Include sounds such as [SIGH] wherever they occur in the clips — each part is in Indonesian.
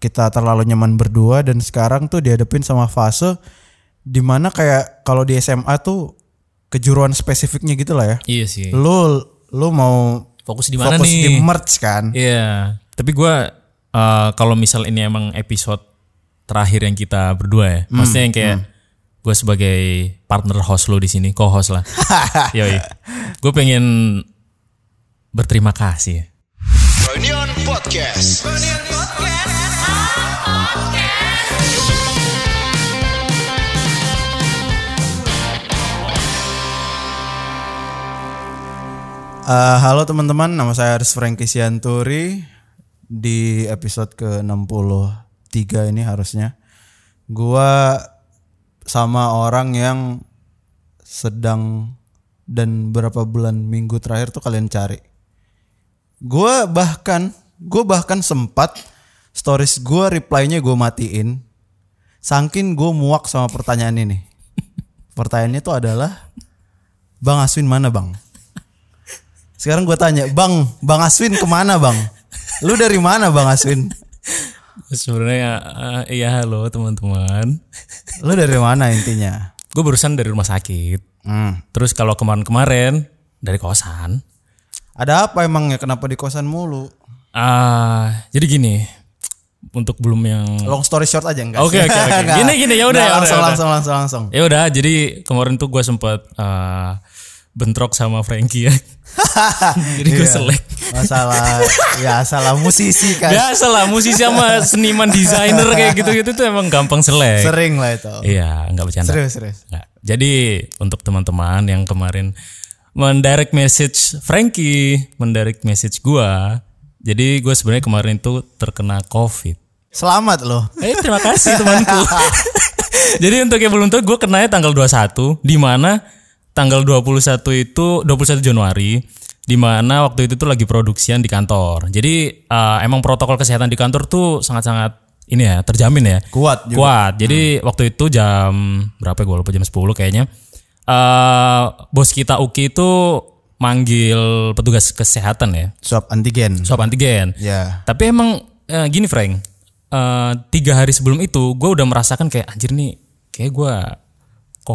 kita terlalu nyaman berdua dan sekarang tuh dihadapin sama fase di mana kayak kalau di SMA tuh kejuruan spesifiknya gitu lah ya. Iya sih. Lu lu mau Fokus di mana fokus nih? di merch kan? Iya. Tapi gua eh, kalau misal ini emang episode terakhir yang kita berdua ya, maksudnya yang kayak gue sebagai partner host lo di sini, co-host lah. [LAUGHS] Yoi. Gue pengen berterima kasih. ya. Reunion Podcast. Eh, halo teman-teman, nama saya Aris Franky Sianturi di episode ke-63 ini harusnya. Gua sama orang yang sedang dan berapa bulan minggu terakhir tuh kalian cari. Gua bahkan, gue bahkan sempat stories gua reply-nya gue matiin. Sangkin gue muak sama pertanyaan ini. [LAUGHS] Pertanyaannya tuh adalah, Bang Aswin mana bang? Sekarang gue tanya, Bang, Bang Aswin ke mana bang? Lu dari mana Bang Aswin? Sebenarnya eh, iya halo teman-teman. Lu dari mana intinya? Gue barusan dari rumah sakit. Hmm. Terus kalau kemarin-kemarin dari kosan. Ada apa emang ya kenapa di kosan mulu? Ah, jadi gini. Untuk belum yang Long story short aja enggak? Oke, oke, oke. [LAUGHS] Gini, gini, ya udah, ya udah, langsung, ya udah. langsung, langsung, langsung. Ya udah, jadi kemarin tuh gue sempet eh, bentrok sama Frankie ya. [LAUGHS] jadi gue Iya. selek. Masalah, ya salah musisi kan. Biasa lah musisi sama [LAUGHS] seniman desainer kayak gitu-gitu tuh emang gampang selek. Sering lah itu. Iya, nggak bercanda. Serius, serius. Nggak. Jadi untuk teman-teman yang kemarin mendirect message Frankie, mendirect message gua. Jadi gue sebenarnya kemarin tuh terkena COVID. Selamat loh. Eh terima kasih temanku. [LAUGHS] Jadi untuk yang belum tahu gue kenanya tanggal 21 di mana tanggal 21 itu 21 Januari di mana waktu itu tuh lagi produksian di kantor. Jadi eh, emang protokol kesehatan di kantor tuh sangat-sangat ini ya terjamin ya. Kuat juga. Kuat. Jadi waktu itu jam berapa gue lupa jam 10 kayaknya. eh bos kita Uki itu manggil petugas kesehatan ya. Swab antigen. Swab antigen. Ya. Tapi emang eh, gini Frank, eh, tiga hari sebelum itu gue udah merasakan kayak anjir nih, kayak gue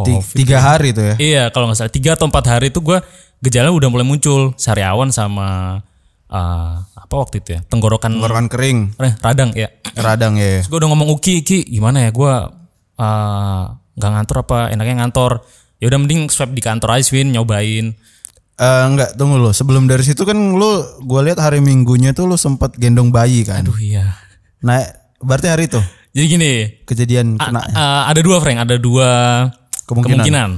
covid. Tiga hari tuh ya. Iya kalau nggak salah tiga atau empat hari itu gue gejala udah mulai muncul sariawan sama eh, apa waktu itu ya tenggorokan Tenggorokan kering. eh, radang ya. Radang ya. Gue udah ngomong Uki, Ki gimana ya gue eh, nggak ngantor apa enaknya ngantor. Ya udah mending swab di kantor aja Swin nyobain. Eh enggak, tunggu lo. Sebelum dari situ kan lu gue lihat hari Minggunya tuh lu sempat gendong bayi kan. Aduh iya. Nah, berarti hari itu Jadi gini, kejadian kena. Eh, ada dua Frank, ada dua Kemungkinan. kemungkinan.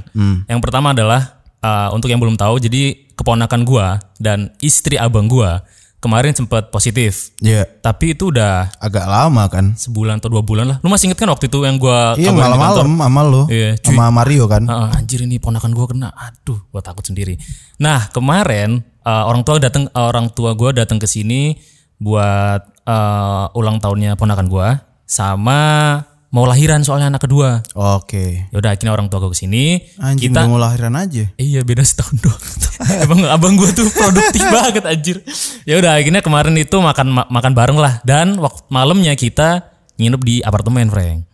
Yang pertama adalah eh, untuk yang belum tahu, jadi keponakan gua dan istri abang gua kemarin sempat positif. Iya, Tapi itu udah agak lama kan. sebulan atau dua bulan lah. Lu masih inget kan waktu itu yang gua Iya malam-malam sama lu, Iya, cuy. sama Mario kan. Ah, anjir ini ponakan gua kena. Aduh, gua takut sendiri. Nah, kemarin eh, orang tua datang orang tua gua datang ke sini buat eh, ulang tahunnya ponakan gua sama mau lahiran soalnya anak kedua. Oke. Ya udah akhirnya orang tua gue ke sini. Anjing kita mau lahiran aja. iya beda setahun doang. [LAUGHS] Emang abang gue tuh produktif [LAUGHS] banget anjir. Ya udah akhirnya kemarin itu makan ma- makan bareng lah dan waktu malamnya kita nginep di apartemen, Frank.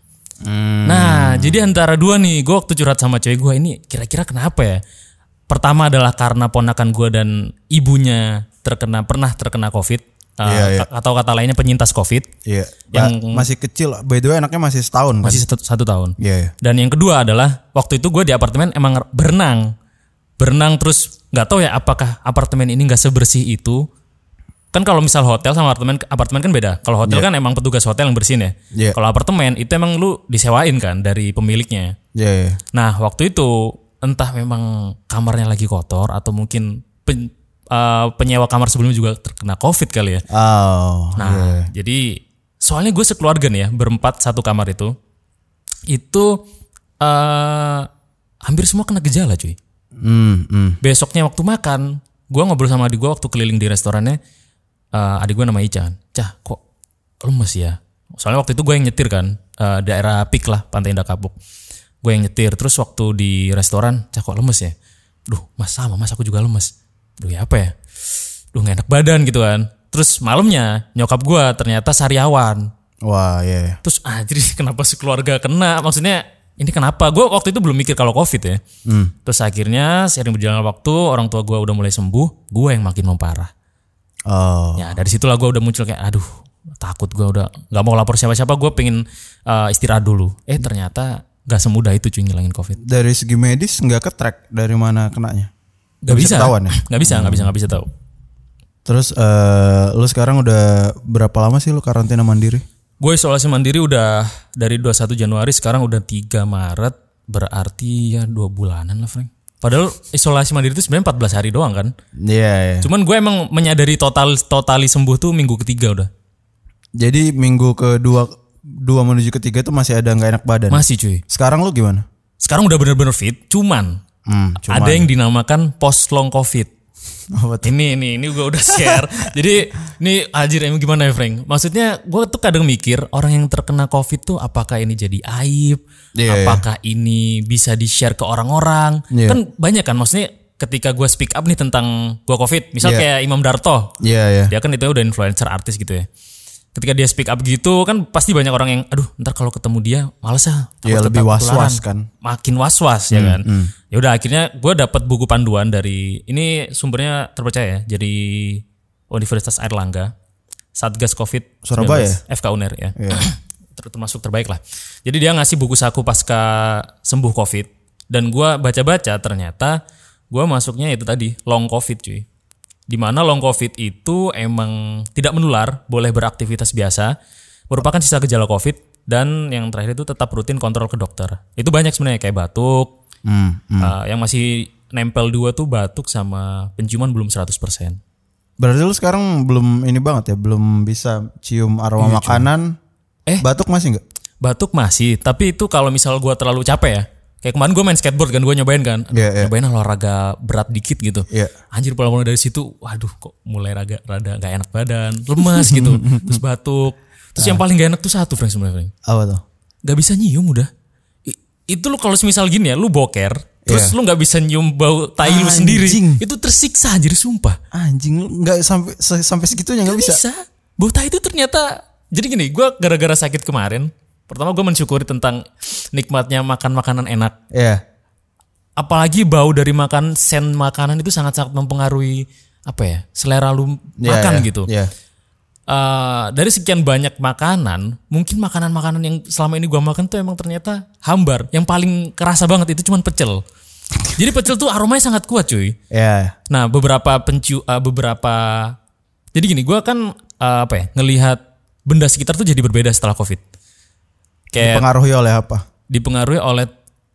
Hmm. Nah, jadi antara dua nih, gue waktu curhat sama cewek gue ini kira-kira kenapa ya? Pertama adalah karena ponakan gue dan ibunya terkena pernah terkena COVID. Uh, Iya, iya. Atau kata lainnya penyintas COVID. Iya. Yang- masih kecil. By the way anaknya masih setahun kan. Masih satu, satu tahun. Iya. iya. Dan yang kedua adalah waktu itu gue di apartemen emang berenang, berenang terus nggak tahu ya apakah apartemen ini nggak sebersih itu. Kan kalau misal hotel sama apartemen apartemen kan beda. Kalau hotel kan emang petugas hotel yang bersihin ya. Iya. Kalau apartemen itu emang lu disewain kan dari pemiliknya. Iya. iya. Nah waktu itu entah memang kamarnya lagi kotor atau mungkin pen- eh, penyewa kamar sebelumnya juga terkena covid kali ya. Oh. Nah, jadi soalnya gue sekeluarga nih ya, berempat satu kamar itu, itu eh hampir semua kena gejala cuy. Hmm, hmm. Besoknya waktu makan, gue ngobrol sama adik gue waktu keliling di restorannya, eh adik gue nama Ican, cah kok lemes ya? Soalnya waktu itu gue yang nyetir kan, eh, daerah Pik lah, Pantai Indah Kapuk. Gue yang nyetir, terus waktu di restoran, cah kok lemes ya? Duh, mas sama, mas aku juga lemes. Duh ya apa ya? Duh gak enak badan gitu kan. Terus malamnya nyokap gue ternyata sariawan. Wah, iya. iya. Terus anjir [LAUGHS] kenapa sekeluarga kena? Maksudnya ini kenapa? Gue waktu itu belum mikir kalau covid ya. Terus akhirnya sering berjalan waktu orang tua gue udah mulai sembuh, gue yang makin memparah. Oh. Ya dari situlah gue udah muncul kayak aduh takut gue udah nggak mau lapor siapa-siapa gue pengen uh, istirahat dulu. Eh ternyata gak semudah itu cuy ngilangin covid. Dari segi medis nggak ke track dari mana kenanya? Gak bisa, ketahuan ya? Gak bisa, gak bisa, gak bisa tahu. Terus eh lu sekarang udah berapa lama sih lu karantina mandiri? Gue isolasi mandiri udah dari 21 Januari sekarang udah 3 Maret berarti ya dua bulanan lah Frank. Padahal isolasi mandiri itu sebenarnya 14 hari doang kan. Iya, iya. Cuman gue emang menyadari total totali sembuh tuh minggu ketiga udah. Jadi minggu kedua dua menuju ketiga tuh masih ada nggak enak badan. Masih cuy. Sekarang lu gimana? Sekarang udah bener-bener fit, cuman Hmm, ada yang dinamakan post long covid. [LAUGHS] Tuh? Ini ini ini gue udah share. [LAUGHS] Jadi ini anjir emang gimana ya Frank? Maksudnya gue tuh kadang mikir orang yang terkena covid tuh apakah ini jadi aib? Iya, apakah ini bisa di share ke orang-orang? Iya. Kan banyak kan maksudnya ketika gue speak up nih tentang gue covid, misal Iya. kayak Imam Darto, Iya, iya. dia kan itu udah influencer artis gitu ya. Ketika dia speak up gitu kan pasti banyak orang yang aduh ntar kalau ketemu dia males ah. Iya, tetap lebih was-was ketularan." kan. Makin was-was ya kan. Ya udah akhirnya gue dapat buku panduan dari ini sumbernya terpercaya ya. Jadi Universitas Airlangga, Satgas Covid Surabaya? FK Uner ya. Iya. [CLEARS THROAT] Ter- termasuk terbaik lah. Jadi dia ngasih buku saku pasca sembuh Covid dan gua baca-baca ternyata gua masuknya itu tadi long Covid cuy. Di mana long Covid itu emang tidak menular, boleh beraktivitas biasa, merupakan sisa gejala Covid dan yang terakhir itu tetap rutin kontrol ke dokter. Itu banyak sebenarnya kayak batuk, Hmm, hmm. uh, yang masih nempel dua tuh batuk sama penciuman belum 100%. Berarti lu sekarang belum ini banget ya, belum bisa cium aroma makanan. Eh. batuk masih nggak? Batuk masih, tapi itu kalau misal gua terlalu capek ya. Kayak kemarin gue main skateboard kan, gue nyobain kan. Iya, iya. Nyobain olahraga berat dikit gitu. Iya. Anjir pola mulai dari situ, waduh kok mulai raga rada gak enak badan, lemas gitu. [LAUGHS] Terus batuk. Terus yang paling gak enak tuh satu Frank sebenarnya Frank. Apa tuh? Gak bisa nyium udah. I- itu lu kalau misal gini ya, lu boker. Terus Iya. lu gak bisa nyium bau tai lu sendiri. Anjing. Itu tersiksa anjir sumpah. Anjing lu nggak sampai sampai segitunya nggak bisa. bisa. Bau tai itu ternyata jadi gini, gue gara-gara sakit kemarin, pertama gue mensyukuri tentang nikmatnya makan makanan enak. Iya. Apalagi bau dari makan sen makanan itu sangat-sangat mempengaruhi apa ya selera lu Iya, makan iya, gitu. Iya. Eh, dari sekian banyak makanan, mungkin makanan-makanan yang selama ini gua makan tuh emang ternyata hambar. Yang paling kerasa banget itu cuman pecel. Jadi pecel tuh aromanya sangat kuat cuy. Iya. Nah, beberapa pencu uh, beberapa jadi gini, gua kan uh, apa ya, ngelihat benda sekitar tuh jadi berbeda setelah Covid. Kayak Dipengaruhi oleh apa? dipengaruhi oleh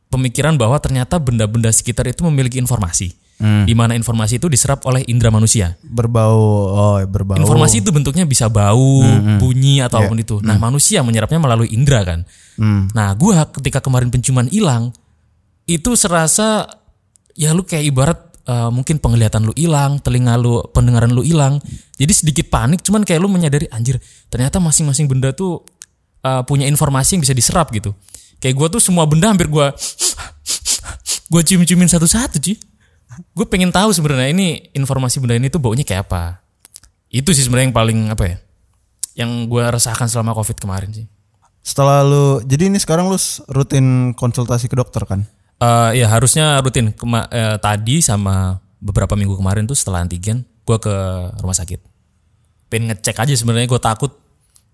pemikiran bahwa ternyata benda-benda sekitar itu memiliki informasi. Di mana informasi itu diserap oleh indera manusia. Berbau. Oh, berbau. Informasi itu bentuknya bisa bau, bunyi atau apa pun itu. Nah, manusia menyerapnya melalui indera kan. Hmm. Nah, gua ketika kemarin penciuman hilang, itu serasa ya lu kayak ibarat eh, mungkin penglihatan lu hilang, telinga lu, pendengaran lu hilang. Jadi sedikit panik, cuman kayak lu menyadari anjir, ternyata masing-masing benda tuh eh, punya informasi yang bisa diserap gitu. Kayak gua tuh semua benda hampir gua gua cium-ciumin satu-satu, cuy. Gue pengen tahu sebenarnya ini informasi benda ini tuh baunya kayak apa. Itu sih sebenarnya yang paling apa ya? Yang gue rasakan selama covid kemarin sih. Setelah lu jadi ini sekarang lu rutin konsultasi ke dokter kan? Eh ya harusnya rutin Kema- eh, tadi sama beberapa minggu kemarin tuh setelah antigen gue ke rumah sakit. Pengen ngecek aja sebenarnya gue takut.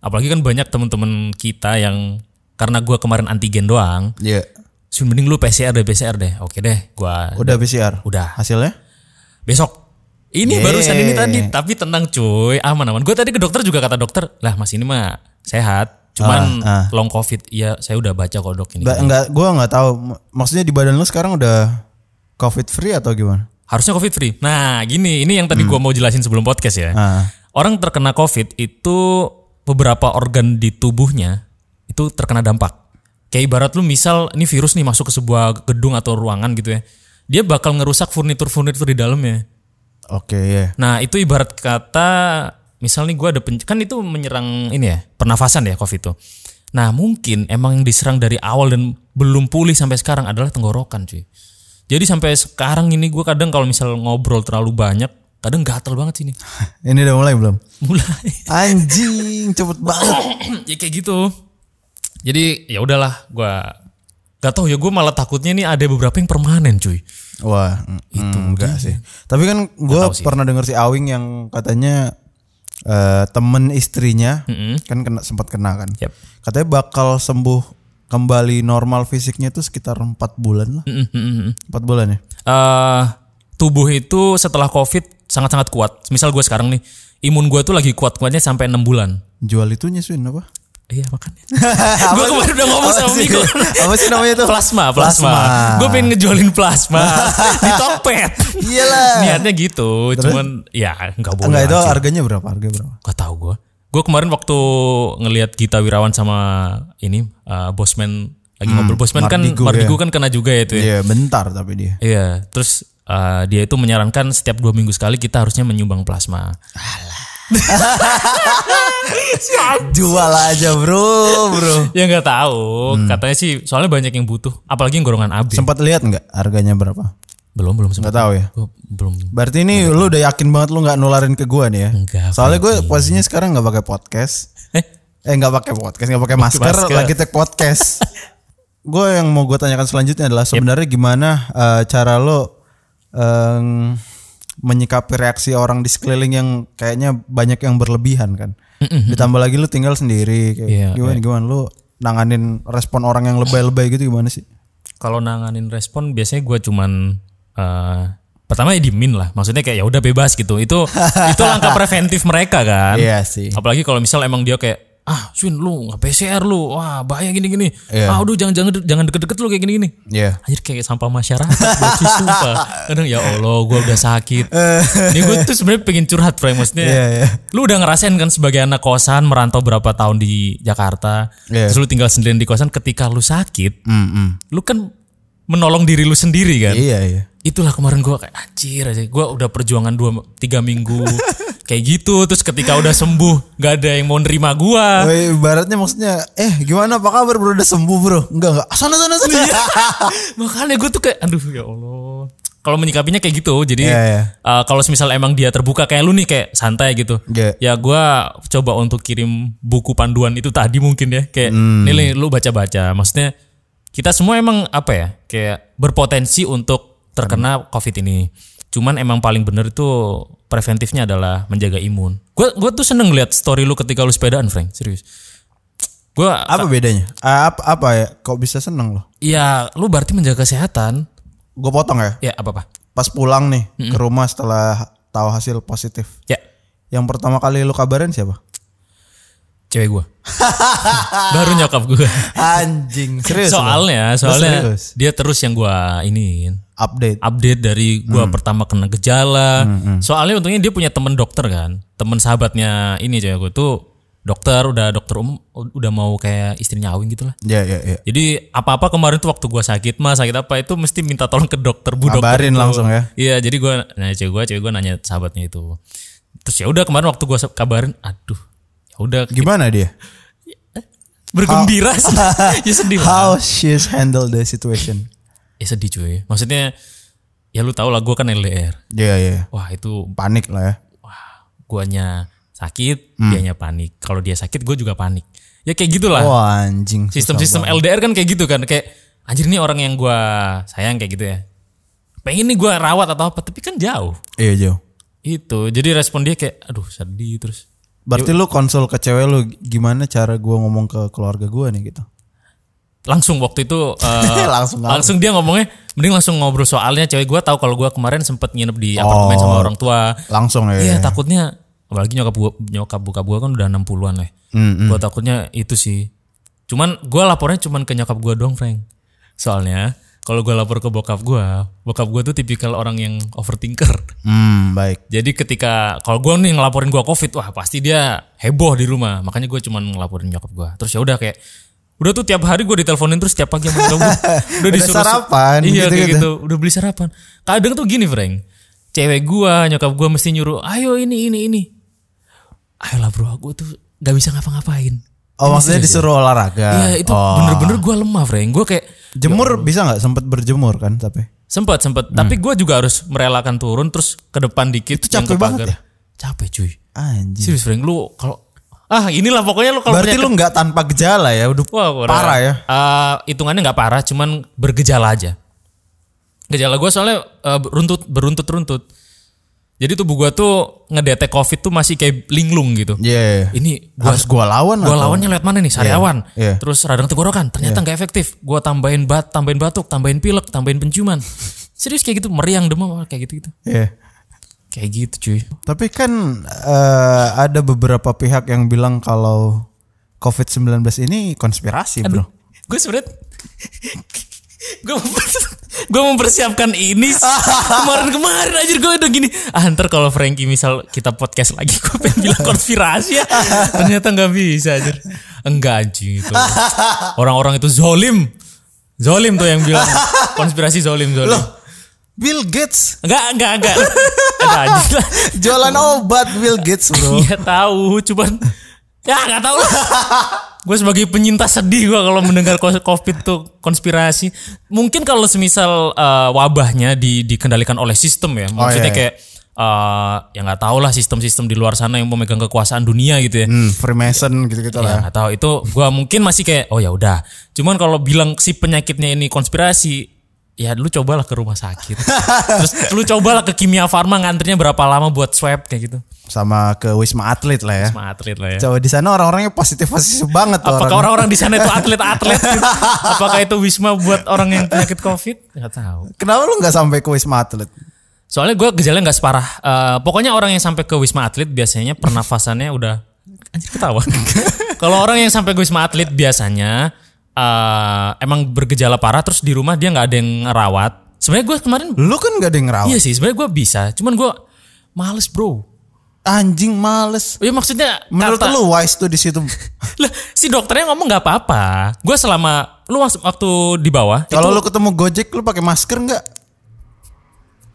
Apalagi kan banyak temen-temen kita yang karena gue kemarin antigen doang. Iya. So, mending lu PCR deh PCR deh. Oke deh, gue Udah PCR. udah Hasilnya? besok. Ini Yeay. barusan ini tadi, tapi tenang cuy, aman-aman. Gue tadi ke dokter juga kata dokter, lah mas ini mah sehat, cuman Ah, ah. long covid. Iya, saya udah baca kok dok ini. Ba- enggak, gua nggak tahu. Maksudnya di badan lu sekarang udah covid free atau gimana? Harusnya covid free. Nah, gini, ini yang tadi gua mau jelasin sebelum podcast ya. Ah. Orang terkena covid itu beberapa organ di tubuhnya itu terkena dampak. Kayak ibarat lu misal ini virus nih masuk ke sebuah gedung atau ruangan gitu ya. Dia bakal ngerusak furnitur-furnitur di dalamnya. Oke, ya. Nah itu ibarat kata misal nih gue ada pen- kan itu menyerang ini ya pernafasan ya covid itu. Nah mungkin emang yang diserang dari awal dan belum pulih sampai sekarang adalah tenggorokan cuy. Jadi sampai sekarang ini gue kadang kalau misal ngobrol terlalu banyak kadang gatel banget sini. [LAUGHS] Ini udah mulai belum? Mulai. Anjing, cepet banget. [COUGHS] ya kayak gitu. Jadi ya udahlah, gua gak tahu ya gue malah takutnya nih ada beberapa yang permanen cuy. Wah, itu enggak sih. Tapi kan gue pernah denger si Awing yang katanya eh, temen istrinya kan kena sempat kena kan. Yap. Katanya bakal sembuh kembali normal fisiknya itu sekitar empat bulan lah. Mm, mm, mm, mm. Empat bulan ya. Eh, tubuh itu setelah covid sangat-sangat kuat. Misal gue sekarang nih, imun gue tuh lagi kuat-kuatnya sampai enam bulan. Jual itu nyusuin apa? Iya makanya. [LAUGHS] gue kemarin udah ngomong sama? Miko. Apa sih namanya tuh? Plasma, plasma. Plasma. Gue pengen ngejualin plasma [LAUGHS] di Tokped. Iyalah. Niatnya gitu, cuman ya nggak boleh. Enggak itu aja. harganya berapa? Harga berapa? Gak tau gue. Gue kemarin waktu ngelihat Gita Wirawan sama ini uh, Bosman lagi ngobrol Bosman kan Mardigu, Mardigu kan kena juga ya itu ya. Iya, bentar tapi dia. Iya, terus uh, dia itu menyarankan setiap dua minggu sekali kita harusnya menyumbang plasma. [LAUGHS] Jual aja, Bro, Bro. Ya nggak tahu, katanya sih soalnya banyak yang butuh, apalagi yang golongan AB. Sempat lihat nggak harganya berapa? belum belum sempat. Nggak tahu ya. Gua belum. Berarti ini lu udah yakin banget lu nggak nularin ke gua nih ya? Enggak, Soalnya gue posisinya sekarang nggak pakai podcast. Eh, Eh nggak pakai podcast, nggak pakai masker, masker. lagi take podcast. [LAUGHS] gue yang mau gue tanyakan selanjutnya adalah sebenarnya gimana eh, cara lo em, menyikapi reaksi orang di sekeliling yang kayaknya banyak yang berlebihan kan. Ditambah lagi lu tinggal sendiri kayak Iya, gimana gimana lu nanganin respon orang yang lebay-lebay gitu gimana sih? kalau nanganin respon biasanya gue cuman eh, pertama ya dimin lah, maksudnya kayak ya udah bebas gitu. Itu [LAUGHS] itu langkah preventif mereka kan. Iya sih. Apalagi kalau misal emang dia kayak ah Swin lu nggak PCR lu wah bahaya gini gini Iya. ah udah jangan jangan jangan deket-deket lu kayak gini gini Iya. Anjir kayak sampah masyarakat sih, sumpah. Kadang ya Allah gue udah sakit [LAUGHS] Ini gue tuh sebenarnya pengen curhat Frank Maksudnya Iya, iya. Lu udah ngerasain kan sebagai anak kosan Merantau berapa tahun di Jakarta Iya. Terus lu tinggal sendirian di kosan Ketika lu sakit Hmm, hmm. Lu kan menolong diri lu sendiri kan Iya iya. Itulah kemarin gue kayak anjir aja Gue udah perjuangan dua tiga minggu [LAUGHS] Kayak gitu Terus ketika udah sembuh Gak ada yang mau nerima gue Woi, ibaratnya maksudnya, eh gimana apa kabar bro udah sembuh bro? Enggak enggak, sana sana sana. Iya. [LAUGHS] Makanya gue tuh kayak aduh ya Allah. Kalau menyikapinya kayak gitu, jadi Iya, iya. uh, kalau misal emang dia terbuka kayak lu nih kayak santai gitu, Iya. ya gue coba untuk kirim buku panduan itu tadi mungkin ya, kayak Hmm. nih nih, lu baca-baca. Maksudnya kita semua emang apa ya, kayak berpotensi untuk terkena COVID ini. Cuman emang paling bener itu preventifnya adalah menjaga imun. Gue gue tuh seneng lihat story lu ketika lu sepedaan, Frank, serius. Gue Apa bedanya? Apa, apa ya? Kok bisa seneng loh? ya lu berarti menjaga kesehatan. Gue potong ya. Ya apa apa. Pas pulang nih ke rumah setelah tahu hasil positif. Ya Yang pertama kali lu kabarin siapa? Cewek gue. [LAUGHS] Baru nyokap gue. Anjing, serius. soalnya soalnya serius? dia terus yang gue ini update. update dari gue pertama kena gejala. Soalnya untungnya dia punya temen dokter kan, temen sahabatnya ini cewek gue tuh dokter udah dokter umum udah mau kayak istrinya Awing gitu lah. Ya ya ya. Jadi apa-apa kemarin tuh waktu gue sakit mah sakit apa itu mesti minta tolong ke dokter bu dokter. Kabarin langsung ya. Iya jadi gue nanya cewek gue, cewek gue nanya sahabatnya itu. Terus ya udah kemarin waktu gue kabarin, aduh udah Gimana dia? bergembira sih. [LAUGHS] ya sedih lah. How she's handle the situation? Ya sedih cuy. Maksudnya ya lu tau lah gue kan LDR. Ya ya. Wah itu Panik lah ya. wah guanya sakit, Hmm. dianya panik. Kalau dia sakit gue juga panik. Ya kayak gitulah. Wah anjing. susah Sistem-sistem. LDR kan kayak gitu kan. Kayak anjir nih orang yang gue sayang kayak gitu ya. Pengen nih gue rawat atau apa tapi kan jauh. Iya jauh. Itu. Jadi respon dia kayak aduh sedih terus. Berarti lu konsul ke cewek lu gimana cara gua ngomong ke keluarga gua nih gitu. Langsung waktu itu [LAUGHS] eh, Langsung langsung dia ngomongnya mending langsung ngobrol soalnya cewek gue tahu kalau gue kemarin sempet nginep di apartemen sama orang tua. Langsung ya. Iya takutnya apalagi nyokap gua nyokap buka gua kan udah 60-an lah. Hmm, Gua takutnya itu sih. Cuman gua lapornya cuman ke nyokap gua doang, Frank. Soalnya kalau gua lapor ke bokap gua, bokap gua tuh tipikal orang yang overthinker. Hmm, baik. Jadi ketika kalau gua nih ngelaporin gua Covid, wah pasti dia heboh di rumah. Makanya gua cuman ngelaporin nyokap gua. Terus ya udah kayak udah tuh tiap hari gua diteleponin terus tiap pagi sama gua. [LAUGHS] Udah disuruh sarapan, Iya kayak gitu-gitu. gitu. Udah beli sarapan. Kadang tuh gini, Frank. Cewek gua, nyokap gua mesti nyuruh, "Ayo ini ini ini." Ayolah bro, aku tuh gak bisa ngapa-ngapain. Oh maksudnya disuruh olahraga. Iya itu Oh. bener-bener gue lemah, Frank. Gue kayak Jemur bisa nggak? Sempet berjemur kan tapi. Sempet sempet. Tapi gue juga harus merelakan turun terus ke depan dikit. Hmm. Itu capek banget ya? Capek cuy. Anjing. Serius Frank lu kalau ah inilah pokoknya lu kalau Berarti lu nggak tanpa gejala ya, udah Wah, udah- parah ya. Hitungannya nggak parah, cuman bergejala aja. Gejala gue soalnya eh, beruntut beruntut runtut. Jadi tubuh gue tuh ngedetek covid tuh masih kayak linglung gitu. Iya. Ini gua harus gua lawan Gua atau- lawannya lewat mana nih? Sariawan. iya. Terus radang tenggorokan. Ternyata nggak efektif. Gua tambahin bat, tambahin batuk, tambahin pilek, tambahin penciuman. [LAUGHS] Serius kayak gitu, meriang demam kayak gitu gitu. Iya. Kayak gitu cuy. Tapi kan eh, ada beberapa pihak yang bilang kalau COVID-19 ini konspirasi, Bro. Gue sebenernya gue [LAUGHS] gue mempersiapkan ini kemarin-kemarin aja gue udah gini. Ah ntar kalau Frankie misal kita podcast lagi [LAUGHS] gue pengen bilang konspirasi ya. Ternyata nggak bisa aja enggak anjing itu. Orang-orang itu zolim. Zolim tuh yang bilang. Konspirasi zolim zolim. Bill Gates? Enggak enggak enggak. Ada aja lah. Jualan obat Bill Gates, Bro. Iya tahu, cuman ya nggak tahu lah. [LAUGHS] gue sebagai penyintas sedih gue kalau mendengar covid tuh konspirasi. Mungkin kalau semisal eh, wabahnya di, dikendalikan oleh sistem ya, maksudnya iya, iya. kayak eh, ya nggak tahu lah sistem-sistem di luar sana yang memegang kekuasaan dunia gitu ya. Hmm, Freemason gitu-gitu Ya lah. nggak tahu itu gue mungkin masih kayak oh ya udah. Cuman kalau bilang si penyakitnya ini konspirasi, ya lu cobalah ke rumah sakit. Terus lu cobalah ke Kimia Farma ngantrinya berapa lama buat swab kayak gitu. Sama ke Wisma Atlet lah ya. Sama atlet lah ya. Coba di sana orang-orangnya positif-positif banget tuh Apakah orang. orang-orang di sana itu atlet-atlet? [LAUGHS] gitu? Apakah itu wisma buat orang yang penyakit covid? Gak tahu. Kenapa lu nggak sampai ke Wisma Atlet? Soalnya gue gejalanya nggak separah. Eh, pokoknya orang yang sampai ke wisma atlet biasanya pernafasannya udah anjir ketawa. [LAUGHS] Kalau orang yang sampai ke wisma atlet biasanya eh, emang bergejala parah terus di rumah dia nggak ada yang ngerawat. Sebenarnya gue kemarin Lu kan gak ada yang ngerawat. iya sih sebenarnya gue bisa, cuman gue males bro. Anjing males. Ya maksudnya Menurut kata- lu wise tuh di situ. [LAUGHS] lah si dokternya ngomong nggak apa-apa. Gue selama lu waktu- di bawah Kalau lu ketemu Gojek lu pakai masker nggak?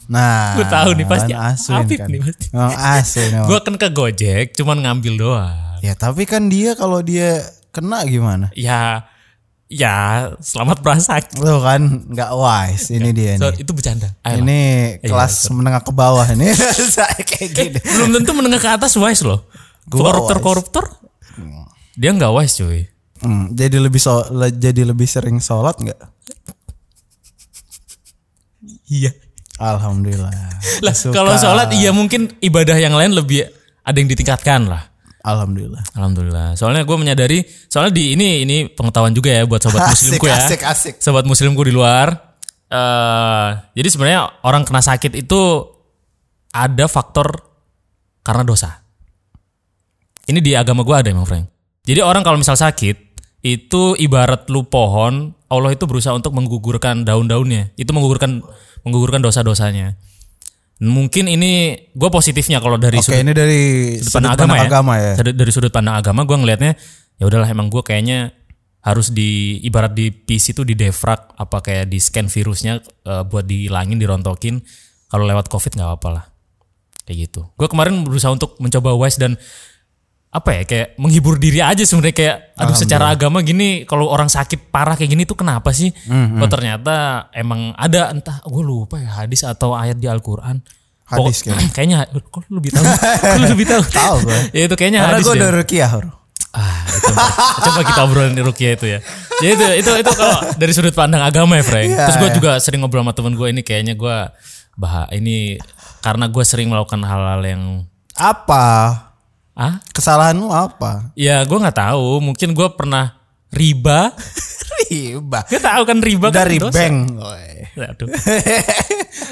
Nah, Gua tahu nih, pasti kan Asun Afif kan. nih, [LAUGHS] pasti. Asun emang. Gue kan ke Gojek, cuman ngambil doang. Ya tapi kan dia kalau dia kena gimana? Ya, ya selamat berasakit. Lu kan nggak wise. Ini dia So, nih. itu bercanda. Ayolah. Ini kelas menengah ke bawah ini. [LAUGHS] Kayak Eh, gini. belum tentu menengah ke atas wise loh. Koruptor-koruptor, dia nggak wise cuy. Hmm, jadi lebih so, le- jadi lebih sering sholat nggak? Iya. Alhamdulillah. Lah, kalau sholat iya mungkin ibadah yang lain lebih ada yang ditingkatkan lah. Alhamdulillah. Alhamdulillah. Soalnya gue menyadari, soalnya di ini ini pengetahuan juga ya buat sobat [LAUGHS] Asik, muslimku ya. asik, asik. Sobat muslimku di luar. eh jadi sebenarnya orang kena sakit itu ada faktor karena dosa. Ini di agama gue ada emang Frank. Jadi orang kalau misal sakit itu ibarat lu pohon, Allah itu berusaha untuk menggugurkan daun-daunnya. Itu menggugurkan menggugurkan dosa-dosanya. Mungkin ini gue positifnya kalau dari Oke, ini dari sudut sudut pandang agama, ya. agama ya. Dari, dari sudut pandang agama gue ngelihatnya ya udahlah emang gue kayaknya harus di ibarat di PC itu di defrag apa kayak di scan virusnya eh, buat dihilangin dirontokin kalau lewat covid nggak apa-apa lah kayak gitu gue kemarin berusaha untuk mencoba wise dan apa ya kayak menghibur diri aja sebenarnya kayak aduh secara agama gini kalau orang sakit parah kayak gini tuh kenapa sih Hmm, oh ternyata emang ada entah gue lupa ya hadis atau ayat di Al-Quran Hadis Pokok- kayaknya [LAUGHS] kok lu lebih tahu lu lebih tahu [LAUGHS] Tahu gue. ya itu kayaknya Karena hadis gue deh. udah rukiah. Ah, itu coba kita obrolin di Rukia itu ya. Jadi itu itu itu kalau dari sudut pandang agama ya, Frank. Iya, Terus gue iya. juga sering ngobrol sama temen gue ini kayaknya gue bah ini karena gue sering melakukan hal-hal yang Apa? Ah Kesalahanmu apa? ya gue nggak tahu. Mungkin gue pernah riba [LAUGHS] Riba. Gak tahu kan riba kan Dari dosa. bank. Aduh.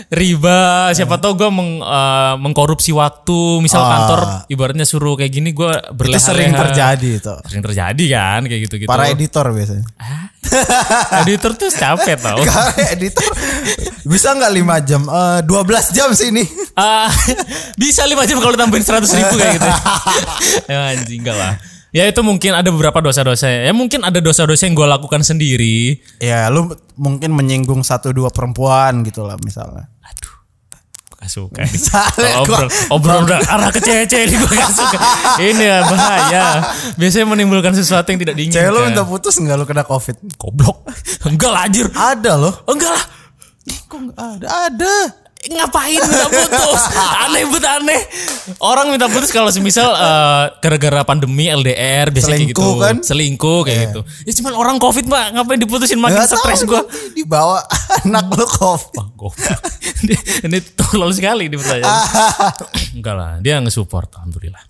riba siapa [LAUGHS] tahu gue meng, eh, mengkorupsi waktu misal Ah. kantor ibaratnya suruh kayak gini gue Itu berleha sering terjadi itu. sering terjadi kan kayak gitu gitu Para editor biasanya. editor tuh capek tau [LAUGHS] Karena editor bisa nggak 5 jam? Eh 12 jam sini. Ah, [LAUGHS] bisa lima jam kalau tambahin seratus ribu kayak gitu. ya anjing enggak lah. Ya itu mungkin ada beberapa dosa-dosa. Ya mungkin ada dosa-dosa yang gue lakukan sendiri. ya lu mungkin menyinggung satu dua perempuan gitu lah misalnya. Aduh, gue gak suka. Misalnya [LAUGHS] obrol, obrol udah arah ke cewek-cewek ini gue gak suka. Ini ya bahaya. Biasanya menimbulkan sesuatu yang tidak diinginkan. Cewek lu minta putus nggak lu kena covid? Goblok. Enggak lah anjir. Ada loh. Enggak lah. Kok ada? Ada. Ngapain minta putus? [LAUGHS] Aneh bet aneh. Orang minta putus kalau semisal eh, gara-gara pandemi LDR biasanya kayak gitu. Selingkuh kan? selingkuh kayak gitu. Ya cuman orang covid mbak. Ngapain diputusin? Makin Nggak stres gua. nanti Dibawa [LAUGHS] anak lu covid. Goblok. [LAUGHS] ini, ini tolol sekali di pertanyaan enggak lah dia nge-support alhamdulillah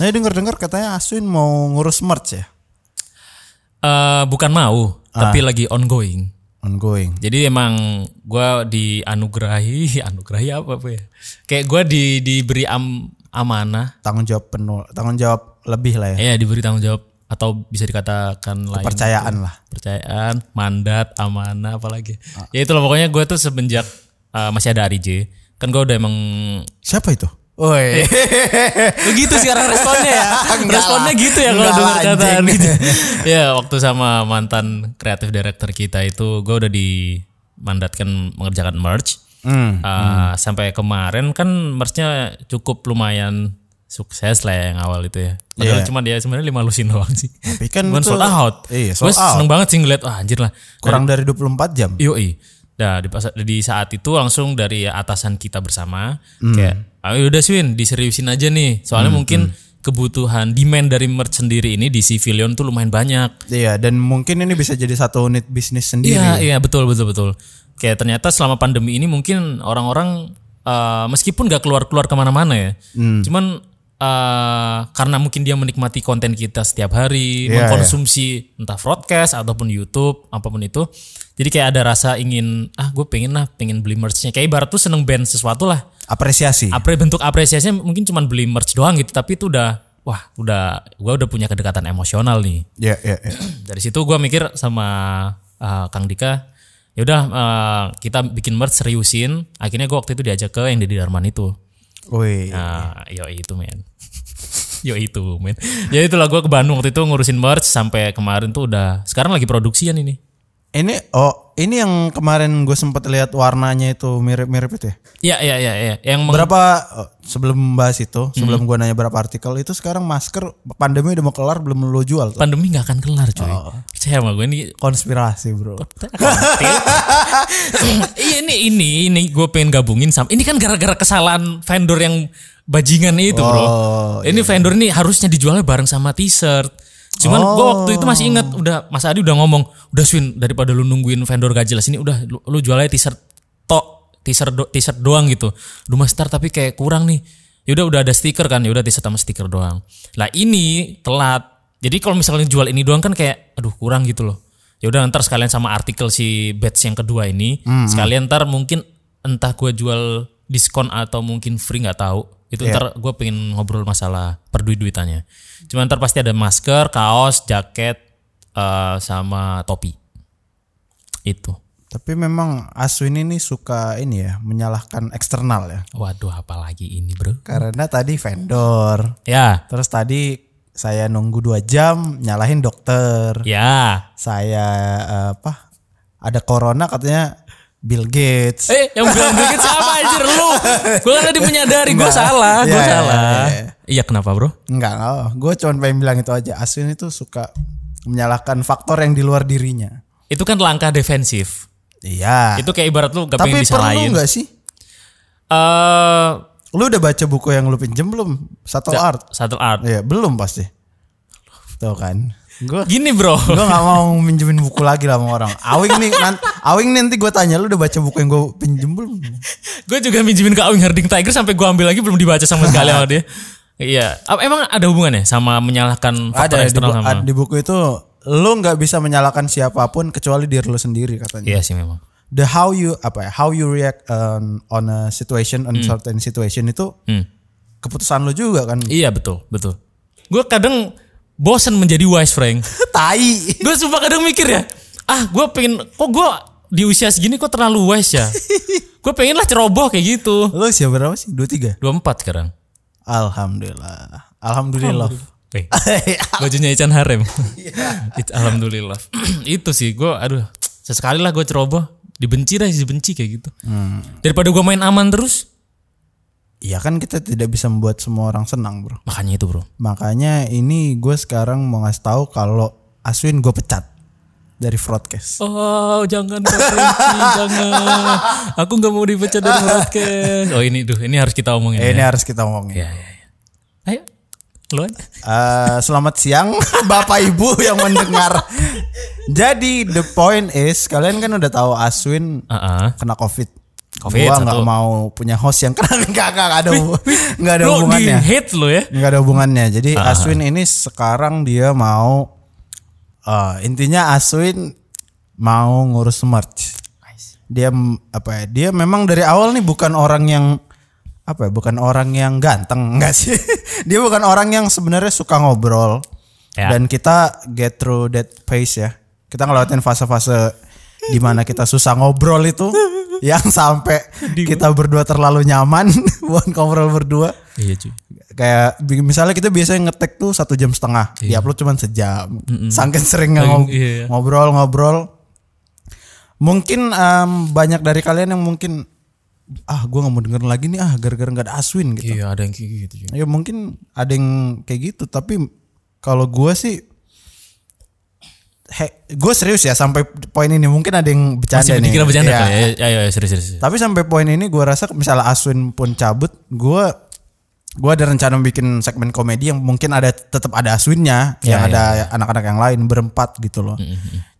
Nah, denger-dengar katanya Aswin mau ngurus merch ya? Eh, bukan mau tapi lagi ongoing Ongoing. Jadi emang gua dianugerahi, [LAUGHS] anugerahi apa apa ya? Kayak gua di diberi am, amanah, Tanggung jawab penuh, tanggung jawab lebih lah ya. ya diberi tanggung jawab atau bisa dikatakan lain Kepercayaan lah. percayaan, mandat, amanah apalagi. Ya itulah pokoknya gua tuh semenjak uh, masih ada Ari J, kan gua udah emang Siapa itu? Woi. [LAUGHS] begitu sekarang responnya ya. [LAUGHS] Enggak responnya lah. gitu ya kalau dengar kata [LAUGHS] ya waktu sama mantan kreatif director kita itu gua udah dimandatkan mengerjakan merch. Hmm. Uh, sampai kemarin kan merchnya cukup lumayan sukses lah ya yang awal itu ya. Padahal Iya. cuma dia sebenarnya lima lusin doang sih. Tapi kan itu- sold out. Iya, Gue sold out. seneng banget sih ngeliat, wah anjir lah. Kurang dari 24 jam. Yoi. Nah, di, di saat itu langsung dari atasan kita bersama Hmm. kayak, ayo udah Swin, diseriusin aja nih. Soalnya mungkin kebutuhan demand dari merch sendiri ini di Civilion tuh lumayan banyak. Iya, dan mungkin ini bisa jadi satu unit bisnis sendiri. Iya, iya betul betul betul. Kayak ternyata selama pandemi ini mungkin orang-orang eh, meskipun gak keluar-keluar ke mana-mana ya, Hmm. cuman eh, karena mungkin dia menikmati konten kita setiap hari, Iya, mengkonsumsi entah broadcast ataupun YouTube apa pun itu, jadi kayak ada rasa ingin ah gue pengen lah, pengen beli merchnya. Kayak ibarat tuh seneng band sesuatu lah. Apresiasi. Apre bentuk apresiasinya mungkin cuman beli merch doang gitu, tapi itu udah wah udah gue udah punya kedekatan emosional nih Iya, iya, iya. dari situ gua mikir sama uh, Kang Dika ya udah uh, kita bikin merch seriusin akhirnya gua waktu itu diajak ke yang di Darman itu Woi. nah yo itu men [LAUGHS] yo itu men ya itulah gua ke Bandung waktu itu ngurusin merch sampai kemarin tuh udah sekarang lagi produksian ini Ini oh, ini yang kemarin gue sempat lihat warnanya itu mirip-mirip itu ya. ya ya ya ya yang Berapa oh, sebelum bahas itu, Hmm. sebelum gua nanya berapa artikel itu sekarang masker pandemi udah mau kelar belum lo jual tuh. pandemi nggak akan kelar coy percaya sama gue ini Konspirasi, Bro. [LAUGHS] Iya ini ini ini gue pengen gabungin sama ini kan gara-gara kesalahan vendor yang bajingan itu bro. Oh, ini vendor ini harusnya dijualnya bareng sama t-shirt. Cuman gue waktu itu masih ingat udah Mas Adi udah ngomong udah Swin daripada lu nungguin vendor gak jelas ini udah lu, lu jualnya t-shirt tok t-shirt do, t-shirt doang gitu. Duh Mas Tar tapi kayak kurang nih. Yaudah udah ada stiker kan ya udah t-shirt sama stiker doang. Lah ini telat. Jadi kalau misalnya jual ini doang kan kayak aduh kurang gitu loh. Ya udah ntar sekalian sama artikel si batch yang kedua ini sekalian ntar mungkin entah gue jual diskon atau mungkin free nggak tahu. Itu ntar gue pengen ngobrol masalah perduit-duitannya. Cuma ntar pasti ada masker, kaos, jaket, eh, sama topi. Itu. Tapi memang Aswin ini suka ini ya, menyalahkan eksternal ya. Waduh, apalagi ini bro? Karena tadi vendor. Ya, Terus tadi saya nunggu dua jam nyalahin dokter. ya. Saya eh, apa? Ada corona katanya Bill Gates. Eh, yang bilang dikit siapa anjir lu? Gue kan tadi menyadari gue salah, gue Iya, iya, salah. iya, iya. Iya, kenapa bro? Enggak, enggak. Gue cuma pengen bilang itu aja. Aswin itu suka menyalahkan faktor yang di luar dirinya. Itu kan langkah defensif. Iya. Itu kayak ibarat lu gak Tapi pengen perlu disalahin. nggak sih? Eh, Lu udah baca buku yang lu pinjem belum? Satu art. satu art. Iya, belum pasti. Tuh kan. Gue Gini bro. gue nggak mau [LAUGHS] minjemin buku lagi lah sama orang. Awing nih, nan- Awing nih nanti gue tanya lu udah baca buku yang gue pinjem belum? gue juga minjemin ke Awing Harding Tiger sampai gue ambil lagi belum dibaca sama sekali sama dia. Iya. Emang ada hubungannya sama menyalahkan faktor Ada di, eksternal bu- sama? di buku itu lu nggak bisa menyalahkan siapa pun kecuali diri lu sendiri katanya. Iya sih memang. The how you apa ya? How you react on, on a situation, on certain situation itu Hmm. keputusan lu juga kan. Iya betul, betul. Gue kadang bosen menjadi wise Frank. [LAUGHS] Tai. gue sumpah kadang mikir ya, ah gue pengen, kok gue di usia segini kok terlalu wise ya? [LAUGHS] gue pengen lah ceroboh kayak gitu. Lu siapa berapa sih? Dua tiga. 24 sekarang. Alhamdulillah. Alhamdulillah. Eh, [LAUGHS] bajunya Ican Harem. It- Alhamdulillah. [CLEARS THROAT] itu sih gue, aduh, sesekali lah gue ceroboh. Dibenci dah, dibenci kayak gitu. Daripada gue main aman terus, ya kan kita tidak bisa membuat semua orang senang bro. Makanya itu bro. Makanya ini gue sekarang mau ngasih tahu kalau Aswin gue pecat dari broadcast. Oh jangan Franky, jangan. Aku nggak mau dipecat dari broadcast. Oh ini tuh, ini harus kita omongin. Eh, ini ya. harus kita ngomongin. Ya, ya, ya. Ayo, lu. Eh, selamat siang [LAUGHS] Bapak Ibu yang mendengar. Jadi the point is kalian kan udah tahu Aswin Ah, ah. kena covid. Covid, Gua nggak mau punya host yang [LAUGHS] kena nggak nggak ada [LAUGHS] nggak ada Lu di hubungannya. hate lo ya? Nggak ada hubungannya. Jadi Aswin ini sekarang dia mau eh, intinya Aswin mau ngurus merch. Dia apa ya? Dia memang dari awal nih bukan orang yang apa ya? Bukan orang yang ganteng [LAUGHS] enggak sih. dia bukan orang yang sebenarnya suka ngobrol. Ya. Dan kita get through that phase ya. Kita ngelewatin fase-fase di mana kita susah ngobrol itu yang sampai kita berdua terlalu nyaman [LAUGHS] buat ngobrol berdua. Iya cuy. kayak misalnya kita biasanya ngetek tuh satu jam setengah. Diupload cuma sejam. Saking sering ngob- Saking- iya. ngobrol-ngobrol. Mungkin em, banyak dari kalian yang mungkin ah gue nggak mau denger lagi nih ah gara-gara nggak ada Aswin gitu. Iya ada yang kayak gitu ya mungkin ada yang kayak gitu tapi kalau gue sih gue serius ya sampai poin ini mungkin ada yang bercanda Masih nih bercanda Iya. kali ya? Ayo, ayo, serius, serius. Tapi sampai poin ini gue rasa misalnya Aswin pun cabut, gue gue ada rencana bikin segmen komedi yang mungkin ada tetap ada Aswinnya, Ya, yang ya, ada anak-anak yang lain berempat gitu loh.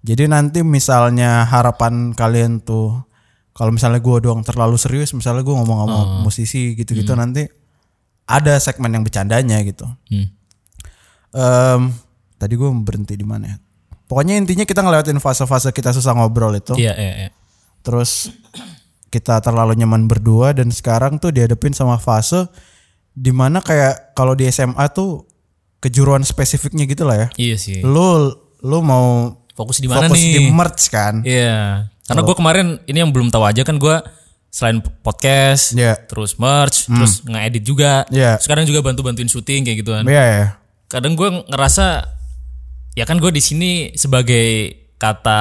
Jadi nanti misalnya harapan kalian tuh kalau misalnya gue doang terlalu serius, misalnya gue ngomong sama musisi gitu-gitu nanti ada segmen yang bercandanya gitu. Hmm. Em, tadi gue berhenti di mana ya? Pokoknya intinya kita ngelewatin fase-fase kita susah ngobrol itu Iya, iya, iya. terus kita terlalu nyaman berdua dan sekarang tuh dihadapin sama fase di mana kayak kalau di SMA tuh kejuruan spesifiknya gitu lah ya Iya sih. lu lu mau Fokus di mana fokus nih? di merch kan Iya. Karena gue kemarin ini yang belum tahu aja kan gue selain podcast, Iya. terus merch, terus ngedit juga. Iya. Sekarang juga bantu bantuin syuting kayak gituan. iya ya Kadang gue ngerasa ya kan gue di sini sebagai kata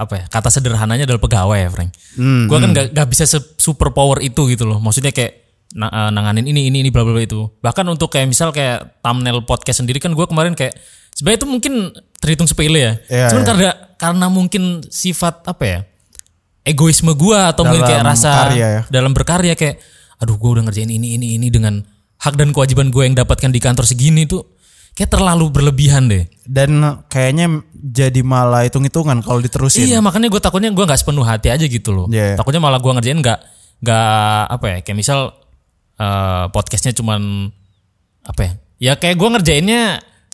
apa ya kata sederhananya adalah pegawai ya Frank. Hmm, gue kan gak, gak bisa super power itu gitu loh. Maksudnya kayak na- eh, nanganin ini ini ini bla bla bla itu. Bahkan untuk kayak misal kayak thumbnail podcast sendiri kan gue kemarin kayak sebenarnya itu mungkin terhitung sepele ya. Iya, Cuman iya. karena karena mungkin sifat apa ya egoisme gue atau mungkin kayak Dalam rasa karya ya. dalam berkarya kayak aduh gue udah ngerjain ini ini ini dengan hak dan kewajiban gue yang dapatkan di kantor segini tuh kayak terlalu berlebihan deh. dan kayaknya jadi malah hitung-hitungan kalau diterusin Iya makanya gue takutnya gue nggak sepenuh hati aja gitu loh. Iya. Takutnya malah gue ngerjain nggak nggak apa ya kayak misal eh, podcastnya cuman apa ya? Ya kayak gue ngerjainnya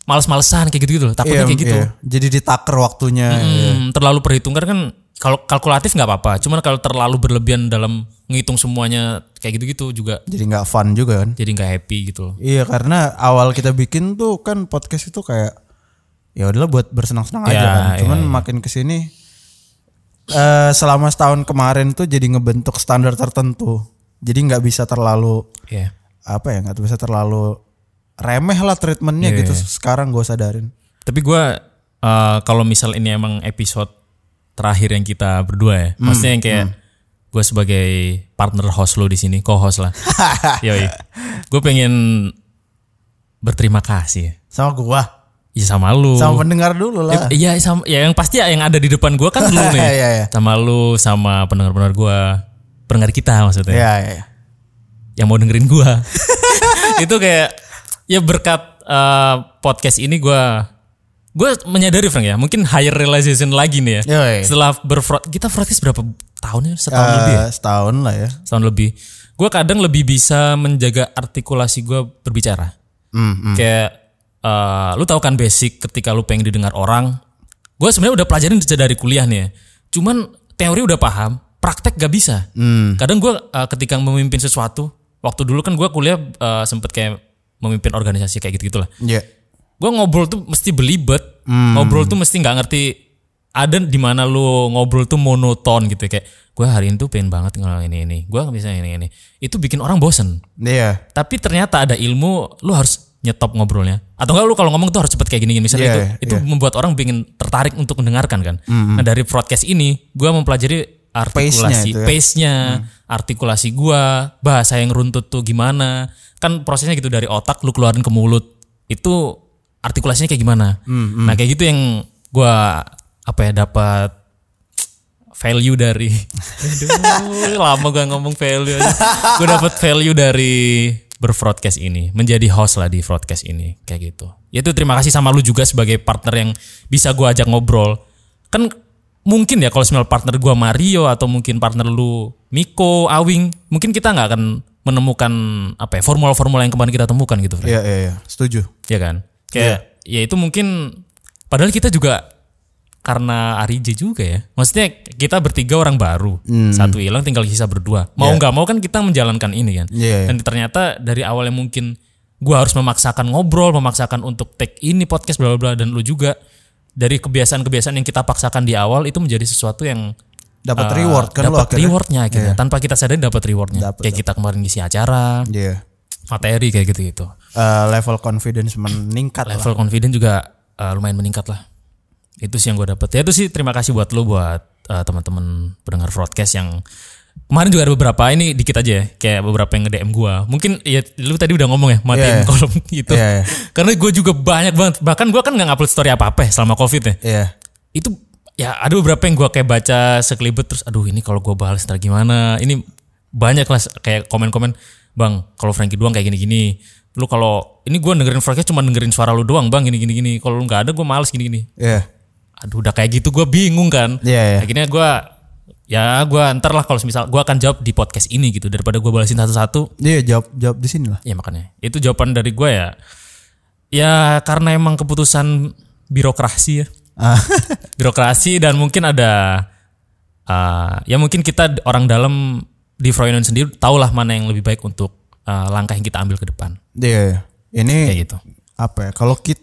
males-malesan kayak gitu gitu loh. Takutnya Iya, kayak gitu. iya. jadi ditaker waktunya Hmm, terlalu perhitungkan kan kalau kalkulatif nggak apa-apa. Cuman kalau terlalu berlebihan dalam ngitung semuanya kayak gitu-gitu juga jadi nggak fun juga kan jadi nggak happy gitu. Iya karena awal kita bikin tuh kan podcast itu kayak ya udahlah buat bersenang-senang aja Ya, kan. iya, Cuman makin ke sini eh selama setahun kemarin tuh jadi ngebentuk standar tertentu. Jadi nggak bisa terlalu Iya. apa ya nggak bisa terlalu remeh lah treatmentnya Iya, gitu. Sekarang gue sadarin. Tapi gue eh, kalau misal ini emang episode terakhir yang kita berdua ya, maksudnya yang kayak gue sebagai partner host lo di sini, co-host lah. [LAUGHS] Yoi. Gue pengen berterima kasih ya. Sama gua, Ya sama lu. sama pendengar dulu lah. Iya sama ya yang pasti ya yang ada di depan gue kan lu [LAUGHS] nih. Iya, iya. Sama lu sama pendengar-pendengar gue, pendengar kita maksudnya. Iya iya. iya. yang mau dengerin gua. [LAUGHS] itu kayak ya berkat eh, podcast ini gua gua menyadari Frank ya, mungkin higher realization lagi nih ya. Yoi. Setelah berfrod kita broadcast berapa tahun ya? Setahun lebih. ya? Setahun lah ya. Setahun lebih. Gua kadang lebih bisa menjaga artikulasi gua berbicara. Hmm, hmm. Kayak eh, lu tahu kan basic ketika lu pengen didengar orang. Gue sebenarnya udah pelajarin dari kuliah nih ya. Cuman teori udah paham, praktek gak bisa. Hmm. Kadang gue ketika memimpin sesuatu, waktu dulu kan gue kuliah eh, sempet kayak memimpin organisasi kayak gitu gitulah. Iya. Gue ngobrol tuh mesti belibet, Hmm. ngobrol tuh mesti nggak ngerti. Ada di mana lu ngobrol tuh monoton gitu kayak gue hari ini tuh pengen banget ngomong ini ini, gue bisa ini ini. Itu bikin orang bosen. Iya. Tapi ternyata ada ilmu, lu harus nyetop ngobrolnya. Atau enggak lu kalau ngomong tuh harus cepet kayak gini, gini. Misalnya Iya, itu, iya, itu membuat orang bikin tertarik untuk mendengarkan kan. Mm-hmm. Nah dari broadcast ini, gue mempelajari artikulasi Pace-nya ya. pace-nya, artikulasi gua, bahasa yang runtut tuh gimana. Kan prosesnya gitu dari otak lu keluarin ke mulut. Itu artikulasinya kayak gimana. Nah, kayak gitu yang gua apa ya dapat value dari [LAUGHS] Aduh, lama gak ngomong value gue dapat value dari berfroadcast ini menjadi host lah di broadcast ini kayak gitu. Ya itu terima kasih sama lu juga sebagai partner yang bisa gue ajak ngobrol. Kan mungkin ya kalau misalnya partner gue Mario atau mungkin partner lu Miko Awing mungkin kita nggak akan menemukan apa ya formula-formula yang kemarin kita temukan gitu Iya iya iya, setuju. ya kan kayak ya itu mungkin padahal kita juga karena Arije juga ya. Maksudnya kita bertiga orang baru. Satu hilang tinggal sisa berdua. Mau nggak mau kan kita menjalankan ini kan. Iya, iya. dan ternyata dari awalnya mungkin gua harus memaksakan ngobrol memaksakan untuk take ini podcast bla bla bla dan lu juga dari kebiasaan-kebiasaan yang kita paksakan di awal itu menjadi sesuatu yang Dapat uh, reward kan dapat rewardnya akhirnya. Tanpa kita sadari dapat rewardnya. Dapat, kayak kita kemarin ngisi acara. Iya. Materi kayak gitu gitu Eh, level confidence meningkat lah. level confident juga uh, lumayan meningkat lah. Itu sih yang gue dapet. Ya itu sih terima kasih buat lo buat uh, teman-teman pendengar broadcast yang kemarin juga ada beberapa ini dikit aja ya, kayak beberapa yang nge-DM gue. Mungkin ya lu tadi udah ngomong ya matiin Iya. kolom [LAUGHS] gitu. Iya. Karena gue juga banyak banget. Bahkan gue kan nggak ngupload story apa-apa ya selama covid ya. Iya. Itu ya ada beberapa yang gue kayak baca sekelibet terus aduh ini kalau gue balas ntar gimana. Ini banyak lah kayak komen-komen bang kalau Frankie doang kayak gini-gini lu kalau ini gue dengerin Frankie cuma dengerin suara lu doang bang gini-gini gini kalau lu nggak ada gue males gini-gini Iya. aduh udah kayak gitu gue bingung kan Iya, iya. akhirnya gue ya gue ntar lah kalau misal gue akan jawab di podcast ini gitu daripada gue balasin satu-satu Iya jawab jawab di sini lah. ya makanya itu jawaban dari gue ya ya karena emang keputusan birokrasi ya Ah. [LAUGHS] birokrasi dan mungkin ada uh, ya mungkin kita orang dalam di Froynon sendiri tahulah mana yang lebih baik untuk uh, langkah yang kita ambil ke depan Iya. iya. Ini kayak gitu apa ya? Kalau kita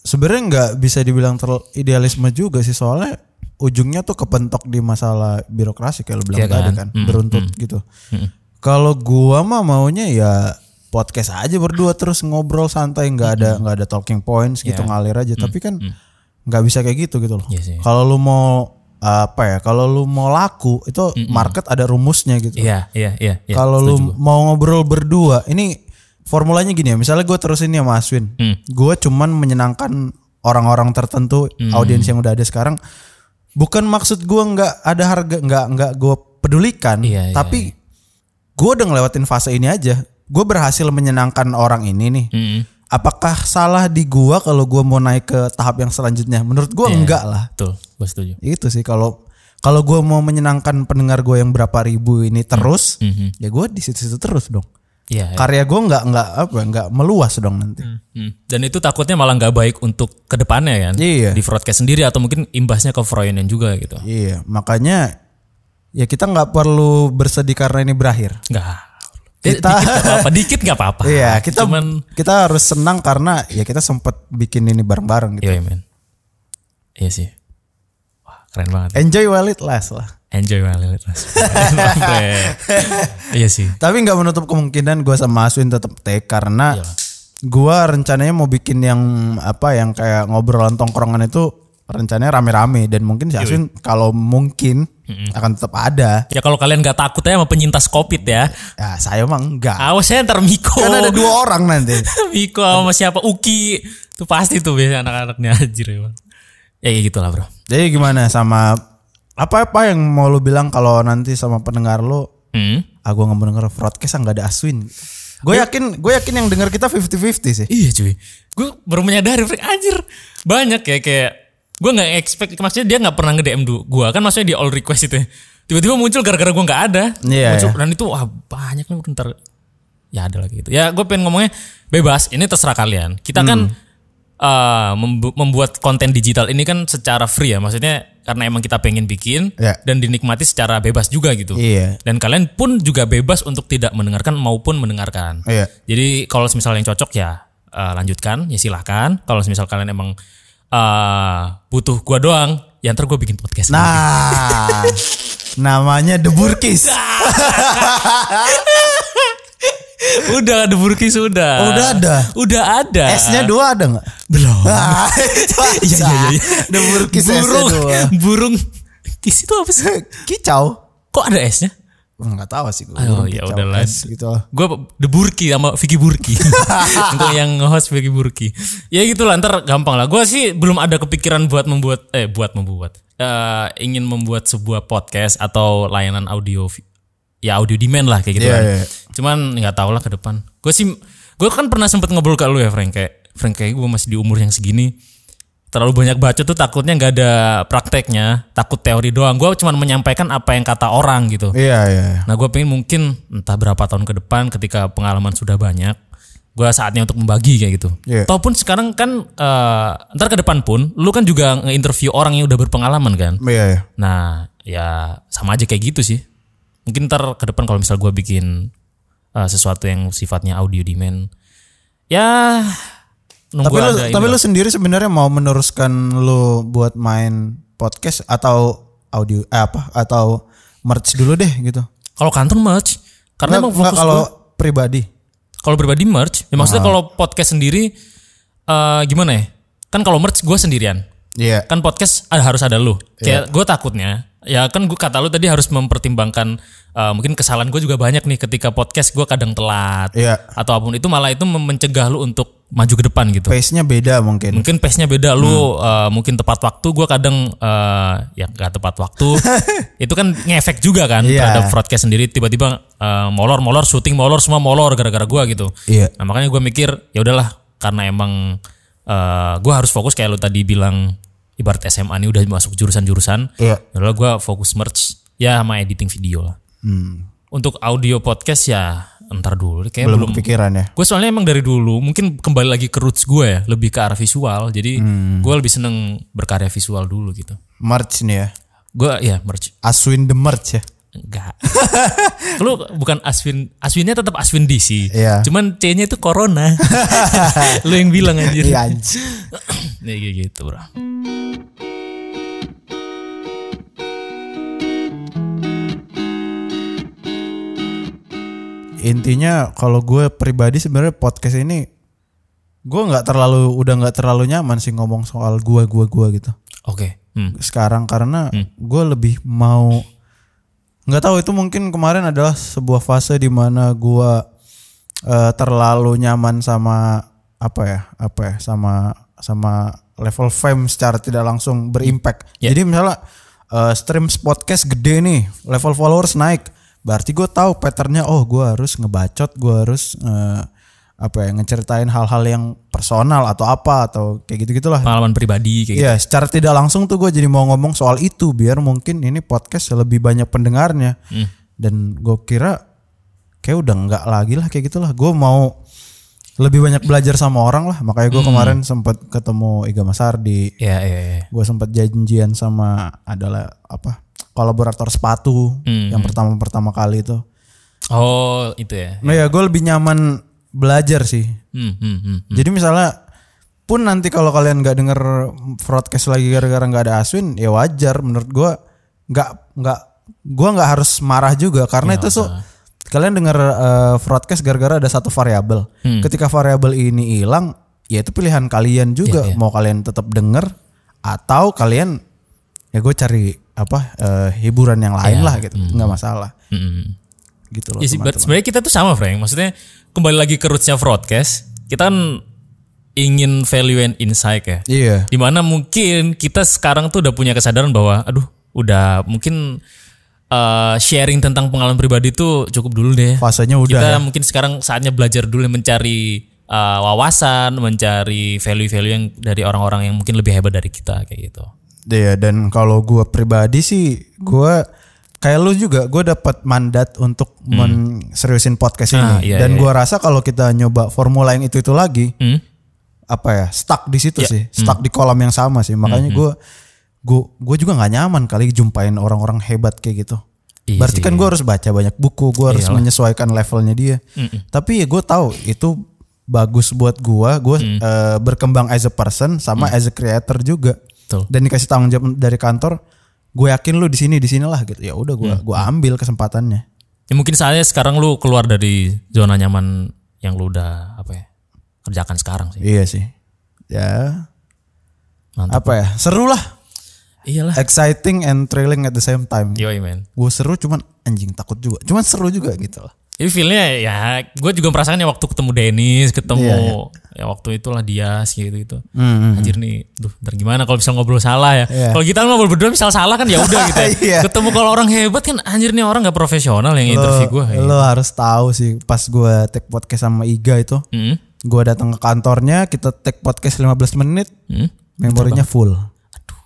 sebenarnya nggak bisa dibilang terlalu idealisme juga sih soalnya ujungnya tuh kepentok di masalah birokrasi kayak lu bilang Iya tadi kan? kan, beruntut gitu. Kalau gua mah maunya ya podcast aja berdua terus ngobrol santai nggak ada nggak ada talking points gitu ngalir aja. Tapi kan nggak bisa kayak gitu gitu loh. Iya sih. Kalau lu mau apa ya? Kalau lu mau laku itu market ada rumusnya gitu. iya iya iya iya, Kalau lu gua. mau ngobrol berdua, ini formulanya gini ya. Misalnya gue terusin ya Mas Win, Hmm. gue cuman menyenangkan orang-orang tertentu, Hmm. audiens yang udah ada sekarang. Bukan maksud gue nggak ada harga, nggak nggak gue pedulikan, Iya, iya, tapi gue udah ngelewatin fase ini aja. Gue berhasil menyenangkan orang ini nih. Mm-mm. Apakah salah di gua kalau gua mau naik ke tahap yang selanjutnya? Menurut gua Iya. enggak lah. betul gue setuju Itu sih kalau kalau gua mau menyenangkan pendengar gue yang berapa ribu ini terus, Mhm. ya gua di situ-situ terus dong. iya iya. Karya gua nggak nggak apa nggak meluas dong nanti. Hmm. Dan itu takutnya malah nggak baik untuk ke depannya kan? Iya. Di broadcast sendiri atau mungkin imbasnya ke Froyonion juga gitu. Iya, makanya ya kita nggak perlu bersedih karena ini berakhir. Nggak. Kita- dikit apa-apa, dikit nggak apa-apa. Iya, kita Cuman, kita harus senang karena ya kita sempat bikin ini bareng-bareng gitu. iya men. Iya sih. Wah keren banget. Enjoy while it lasts lah. Enjoy while it lasts. iya sih. Tapi nggak menutup kemungkinan gue sama Aswin tetap take karena Iyalah. gue rencananya mau bikin yang apa yang kayak ngobrolan tongkrongan itu rencananya rame-rame dan mungkin si Aswin kalau mungkin akan tetap ada. Ya kalau kalian nggak takut ya sama penyintas covid ya. Ya saya mah enggak. Awas ya ntar Miko. Kan ada dua orang nanti. [LAUGHS] Miko sama siapa? Uki. Itu pasti tuh biasanya anak-anaknya anjir emang. Ya kayak gitu lah bro. Jadi gimana sama apa-apa yang mau lu bilang kalau nanti sama pendengar lu Hmm. ah gue nggak mau denger broadcast ah, nggak ada Aswin. Gue yakin gue yakin yang denger kita 50-50 sih. Iya cuy. Gue baru menyadari anjir. Banyak ya kayak gue nggak expect maksudnya dia nggak pernah nge-DM du- gue kan maksudnya di all request itu. ya. Tiba-tiba muncul gara-gara gue nggak ada. Iya, muncul, iya. Dan itu wah banyak nih ntar ya ada lagi gitu. Ya gue pengen ngomongnya bebas. Ini terserah kalian. Kita kan eh, membu- membuat konten digital ini kan secara free ya. Maksudnya karena emang kita pengen bikin Iya. dan dinikmati secara bebas juga gitu. Iya. Dan kalian pun juga bebas untuk tidak mendengarkan maupun mendengarkan. Iya. Jadi kalau misalnya yang cocok ya eh, lanjutkan, ya silahkan. Kalau misal kalian emang eh, butuh gua doang, ya ntar gua bikin podcast. Nah, [LAUGHS] namanya The Burkis. [LAUGHS] udah ada burki sudah. Oh, udah ada? Udah ada. S-nya dua ada nggak? belum. [LAUGHS] Ah, Iya iya iya. The Burkis S-nya Burung, dua. burung Kikis itu apa sih? Kicau. Kok ada S-nya? Nggak tahu sih gue. Oh, ya udahlah. Gitu. Gue The Burki sama Vicky Burki. [LAUGHS] Untuk yang nge-host Vicky Burki. Ya gitu lah, ntar gampang lah. Gue sih belum ada kepikiran buat membuat, eh buat membuat. eh, ingin membuat sebuah podcast atau layanan audio. Ya audio demand lah kayak gitu Iya, kan. iya. Cuman nggak tahu lah ke depan. Gue sih, gue kan pernah sempet ngobrol ke lu ya Frank. Kayak, Frank kayak gue masih di umur yang segini. Terlalu banyak baca tuh takutnya nggak ada prakteknya. Takut teori doang. Gue cuman menyampaikan apa yang kata orang gitu. Iya, iya. Nah gue pengen mungkin entah berapa tahun ke depan ketika pengalaman sudah banyak, gue saatnya untuk membagi kayak gitu. Iya. Ataupun sekarang kan eh, ntar ke depan pun, lu kan juga nge-interview orang yang udah berpengalaman kan. Iya, iya. Nah ya sama aja kayak gitu sih. Mungkin ntar ke depan kalau misal gue bikin eh, sesuatu yang sifatnya audio demand, ya nunggu Tapi lu, tapi lu sendiri sebenarnya mau meneruskan lu buat main podcast atau audio eh apa atau merch dulu deh gitu. Kalau kantor merch, karena Nggak- emang fokus kalau pribadi. Kalau pribadi merch, ya maksudnya kalau podcast sendiri eh gimana ya? Kan kalau merch gue sendirian. Iya. Kan podcast ada harus ada lu. Kayak gue takutnya, ya kan gue kata lu tadi harus mempertimbangkan eh, mungkin kesalahan gue juga banyak nih ketika podcast gue kadang telat Iya. atau apa pun itu malah itu mencegah lu untuk maju ke depan gitu. Pace-nya beda mungkin. Mungkin pace-nya beda lu eh, mungkin tepat waktu, gue kadang eh, ya nggak tepat waktu. [LAUGHS] itu kan ngefek juga kan Iya. terhadap broadcast sendiri tiba-tiba eh, molor molor syuting molor semua molor gara-gara gue gitu. Iya. Nah makanya gue mikir ya udahlah karena emang eh gue harus fokus kayak lo tadi bilang ibarat SMA ini udah masuk jurusan-jurusan. Iya. Adalah gue fokus merch ya sama editing video lah. Hmm. Untuk audio podcast ya entar dulu kayak Belum belum. kepikiran ya. Gue soalnya emang dari dulu mungkin kembali lagi ke roots gue ya lebih ke arah visual. Jadi Hmm. gue lebih seneng berkarya visual dulu gitu. Merch nih ya. Gue ya merch Aswin the merch ya. enggak. [LAUGHS] Lu bukan Aswin, Aswinnya tetap Aswin DC. Iya. Cuman C-nya itu Corona. [LAUGHS] Lu yang bilang anjir. Iya anjir. [CLEARS THROAT] Ya kayak gitu bro. Intinya kalau gue pribadi sebenarnya podcast ini gue nggak terlalu udah nggak terlalu nyaman sih ngomong soal gua gua gua gitu. Oke. Hmm. sekarang karena gue lebih mau nggak tahu itu mungkin kemarin adalah sebuah fase di mana gue eh, terlalu nyaman sama apa ya apa ya sama sama level fame secara tidak langsung berimpact. Ya. Jadi misalnya eh, stream podcast gede nih, level followers naik, berarti gue tahu patternnya. Oh, gue harus ngebacot, gue harus eh, apa ya ngeceritain hal-hal yang personal atau apa atau kayak gitu gitulah. Pengalaman pribadi kayak gitu. Iya, secara tidak langsung tuh gue jadi mau ngomong soal itu biar mungkin ini podcast lebih banyak pendengarnya. Hmm. Dan gue kira kayak udah nggak lagi lah kayak gitulah. Gue mau lebih banyak belajar sama orang lah. Makanya Hmm. gue kemarin sempat ketemu Iga Masardi. Iya, iya, iya. Gue sempat janjian sama adalah apa kolaborator sepatu Hmm. yang pertama pertama kali itu. Oh, itu ya. Nah ya gue lebih nyaman belajar sih. Hmm, hmm, hmm. Jadi misalnya pun nanti kalau kalian nggak denger broadcast lagi gara-gara nggak ada Aswin, ya wajar menurut gua nggak nggak gua nggak harus marah juga karena itu so kalian denger eh, broadcast gara-gara ada satu variabel. Ketika variabel ini hilang, ya itu pilihan kalian juga mau kalian tetap denger atau kalian ya gue cari apa eh, hiburan yang lain lah gitu, nggak masalah. Hmm. Gitu loh. Ya sebenarnya kita tuh sama Frank. Maksudnya kembali lagi ke rootsnya broadcast. Kita kan ingin value and insight ya. Iya. Di mana mungkin kita sekarang tuh udah punya kesadaran bahwa, aduh, udah mungkin uh, sharing tentang pengalaman pribadi tuh cukup dulu deh. Fasenya udah kita ya. mungkin sekarang saatnya belajar dulu mencari uh, wawasan, mencari value-value yang dari orang-orang yang mungkin lebih hebat dari kita kayak gitu. Iya dan kalau gua pribadi sih gua kayak lu juga gue dapat mandat untuk menseriusin podcast ini. Ah, iya, dan iya, gua rasa kalau kita nyoba formula yang itu itu lagi Hmm? apa ya stuck di situ Iya. sih. Stuck di kolam yang sama sih. Makanya gua gua gue juga nggak nyaman kali jumpain orang-orang hebat kayak gitu. Iya berarti kan gua harus baca banyak buku gua harus menyesuaikan levelnya dia. Tapi ya gue tahu itu bagus buat gua. Gue Mm. eh, berkembang as a person sama as a creator juga Betul. dan dikasih tanggung jawab dari kantor gue yakin lu di sini di sinilah gitu ya udah gue gua ambil kesempatannya Ya mungkin saatnya sekarang lu keluar dari zona nyaman yang lu udah apa ya kerjakan sekarang sih. iya sih ya Mantap. apa ya seru lah Iyalah. exciting and thrilling at the same time. Yoi men. Gue seru cuman anjing takut juga. Cuman seru juga gitu lah. Jadi feelnya ya gue juga merasakan ya waktu ketemu Dennis, ketemu Iya, ya waktu itulah dia gitu gitu. Anjir nih, duh, ntar gimana kalau bisa ngobrol salah ya. Iya. Kalau kita ngobrol berdua misal salah kan ya [LAUGHS] udah gitu. ya. Iya. Ketemu kalau orang hebat kan anjir nih orang nggak profesional yang interview gue. Lo harus tahu sih pas gue take podcast sama Iga itu. Hmm. Gue datang ke kantornya, kita take podcast 15 menit, Hmm. memorinya full. Aduh.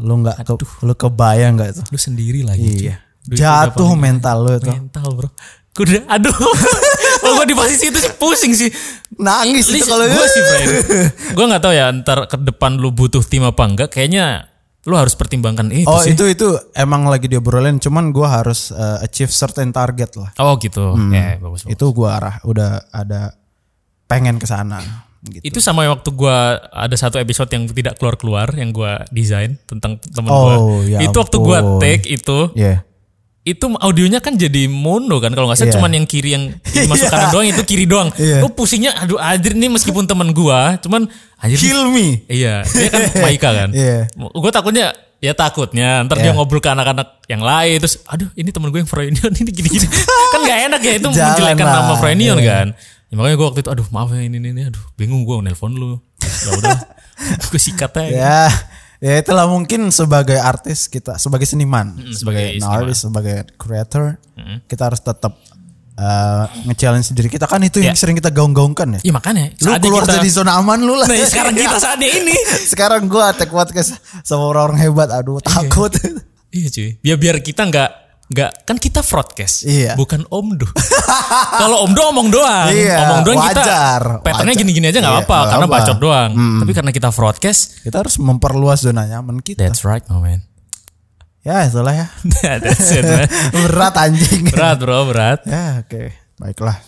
Lu nggak ke, lu kebayang nggak tuh? Lu sendiri lagi. Iya. Duit Jatuh mental lu tuh. Mental bro. Udah, aduh. [LAUGHS] Kalau gue di posisi itu sih pusing sih. Nangis itu kalau gue sih Brian. [LAUGHS] Gue nggak tahu ya ntar ke depan lu butuh tim apa enggak. Kayaknya lu harus pertimbangkan itu Oh sih. itu itu emang lagi diobrolin, cuman gue harus uh, achieve certain target lah. Oh gitu. Ya bagus. bagus. Itu gue arah udah ada pengen ke sana. Gitu. Itu sama waktu gua ada satu episode yang tidak keluar-keluar yang gua desain tentang temen Oh, gua. ya itu waktu gua take itu Iya. Itu audionya kan jadi mono kan kalau nggak salah Iya. cuman yang kiri yang [LAUGHS] masuk kanan doang itu kiri doang. Iya. Gua pusingnya aduh anjir nih meskipun temen gua cuman anjir Kill me. Iya, dia kan [LAUGHS] Maika kan. Iya. Gue takutnya ya takutnya ntar dia ngobrol ke anak-anak yang lain terus aduh ini temen gue yang Froynion [LAUGHS] ini gini-gini. kan nggak enak ya itu Jangan menjelekkan lah. nama Froynion Iya. kan. Ya, makanya gue waktu itu aduh maaf ya ini ini, ini aduh bingung gue nelpon lu. Ya udah. gue sikat aja. Ya, ya itulah mungkin sebagai artis kita, sebagai seniman, sebagai an seniman. artist, sebagai creator, kita harus tetap uh, nge-challenge diri kita kan itu yang Ya. sering kita gaung-gaungkan ya. Iya makanya. Lu keluar kita- dari zona aman lu lah. Nah, sekarang kita saatnya ini. [LAUGHS] sekarang gua take podcast sama orang-orang hebat, aduh takut. Iya cuy. Biar biar kita nggak nggak kan kita broadcast, Iya. bukan omdo. [LAUGHS] Kalau omdo omong doang, Iya, omong doang wajar, kita. Patternnya gini-gini aja nggak Iya, apa-apa, karena apa. bacot doang. Tapi karena kita broadcast, kita harus memperluas zona nyaman kita. that's right, my man. Ya, itulah ya. [LAUGHS] that's it, man. [LAUGHS] Berat anjing. Berat bro, berat. Ya, oke. Baiklah.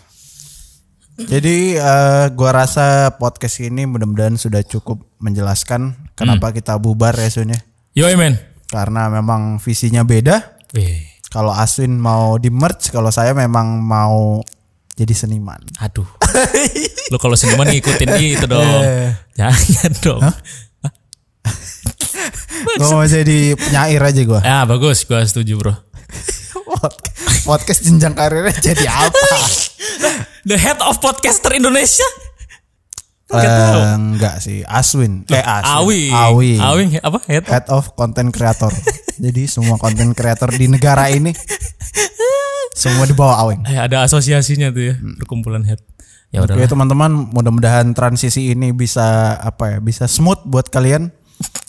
Jadi eh, gua rasa podcast ini mudah-mudahan sudah cukup menjelaskan kenapa kita bubar ya Sun ya. Yo, man. Karena memang visinya beda. Wih, Kalau Aswin mau di merge, kalau saya memang mau jadi seniman. aduh. Lo kalau seniman ngikutin itu dong. [LAUGHS] Eh. Jangan dong. [LAUGHS] Gua mau jadi penyair aja gua. Ya bagus, gua setuju bro. Pod- Podcast jenjang karirnya jadi apa? [LAUGHS] The head of podcaster Indonesia. Eh, enggak sih, Aswin. Eh, Aswin. Awi. Awi. Awi apa? Head Head of Content Creator. [LAUGHS] Jadi semua content creator di negara ini semua di bawah Aweng. Eh, ada asosiasinya tuh ya, perkumpulan head. Ya udah. Oke teman-teman, mudah-mudahan transisi ini bisa apa ya, bisa smooth buat kalian.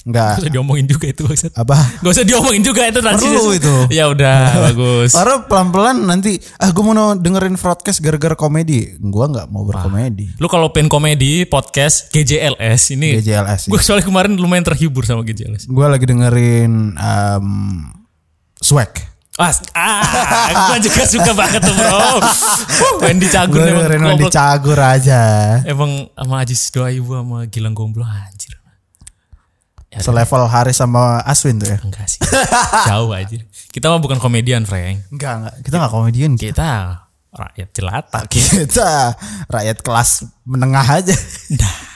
Gak Enggak usah diomongin juga itu Bangsat. apa? Gak usah diomongin juga itu transisi. Perlu itu. Ya udah, [LAUGHS] bagus. Karena pelan-pelan nanti ah gue mau dengerin broadcast gara-gara komedi. Gua nggak mau berkomedi. Lu kalau pengen komedi podcast GJLS ini GJLS. Gue soalnya kemarin lumayan terhibur sama GJLS. Gue lagi dengerin um, Swag. Ah, ah gue juga suka banget tuh bro. [LAUGHS] Wendy Cagur Gue dengerin Wendy. Cagur aja. Emang sama Ajis Doa Ibu sama Gilang Gomblo anjir. Ya, Selevel Haris sama Aswin tuh ya. enggak sih. Jauh aja. Kita mah bukan komedian, Frank. Enggak, enggak. Kita enggak komedian. Kita rakyat jelata. [LAUGHS] Kita rakyat kelas menengah aja. Nah, [LAUGHS]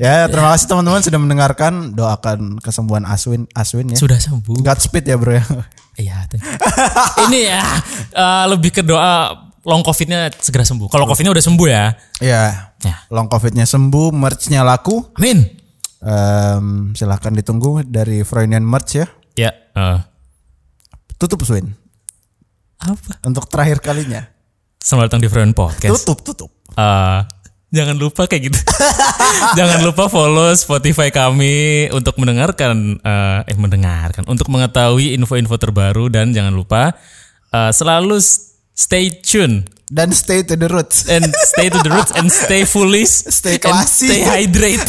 Ya, terima kasih teman-teman sudah mendengarkan. Doakan kesembuhan Aswin, Aswin ya. sudah sembuh. Godspeed ya, Bro ya. Iya. [LAUGHS] Ini ya eh, lebih ke doa long covidnya segera sembuh. Kalau covidnya udah sembuh ya. Ya. Ya. Long Covid-nya sembuh, merch-nya laku. Amin. Em, silahkan ditunggu dari Freudian Merch ya. Ya. eh, Tutup Swin. apa? Untuk terakhir kalinya. Selamat datang di Friend Podcast. Tutup, tutup. Eh, jangan lupa kayak gitu. [LAUGHS] jangan lupa follow Spotify kami untuk mendengarkan eh, eh mendengarkan untuk mengetahui info-info terbaru dan jangan lupa selalu stay tune Dan stay to the roots. and stay to the roots and stay foolish Stay classy. stay hydrate.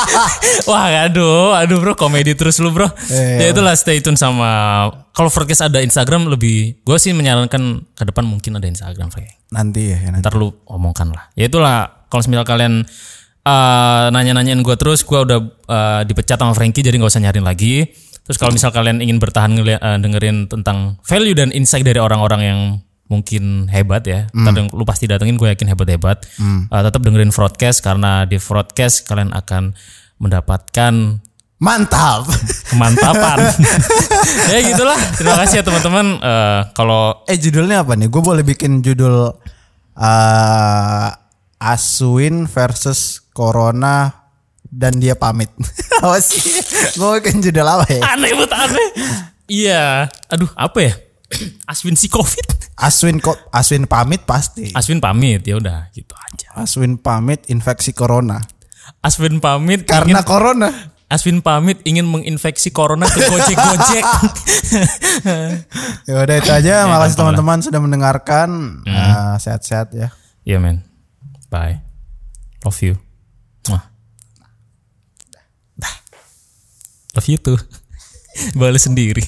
[LAUGHS] Wah, aduh, aduh bro, komedi terus lu bro. Iya. Ya itulah stay tune sama kalau podcast ada Instagram lebih gue sih menyarankan ke depan mungkin ada Instagram Frank Nanti ya, nanti. ntar lu omongkan lah. Ya itulah kalau misal kalian eh, nanya-nanyain gue terus, gue udah eh, dipecat sama Frankie jadi nggak usah nyariin lagi. Terus kalau misal kalian ingin bertahan eh, dengerin tentang value dan insight dari orang-orang yang mungkin hebat ya, ntar yang lu pasti datengin gue yakin hebat-hebat. Eh, tetap dengerin broadcast karena di broadcast kalian akan mendapatkan Mantap. kemantapan. [LAUGHS] ya gitulah. Terima kasih ya teman-teman. Eh, kalau Eh judulnya apa nih? Gue boleh bikin judul eh Aswin versus Corona dan dia pamit. [LAUGHS] apa sih? Gue bikin judul apa ya? aneh banget aneh. Iya. Aduh apa ya? [CLEARS THROAT] Aswin si covid. Aswin kok Aswin pamit pasti. Aswin pamit ya udah gitu aja. Aswin pamit infeksi corona. Aswin pamit Karena ingin, corona. Aswin pamit ingin menginfeksi corona ke Gojek-Gojek. [LAUGHS] Ya udah itu aja. Makasih gampang lah. teman-teman sudah mendengarkan. Eh, Sehat-sehat ya. Iya men. Bye. Love you. Mwah. Love you too. [LAUGHS] Balas sendiri.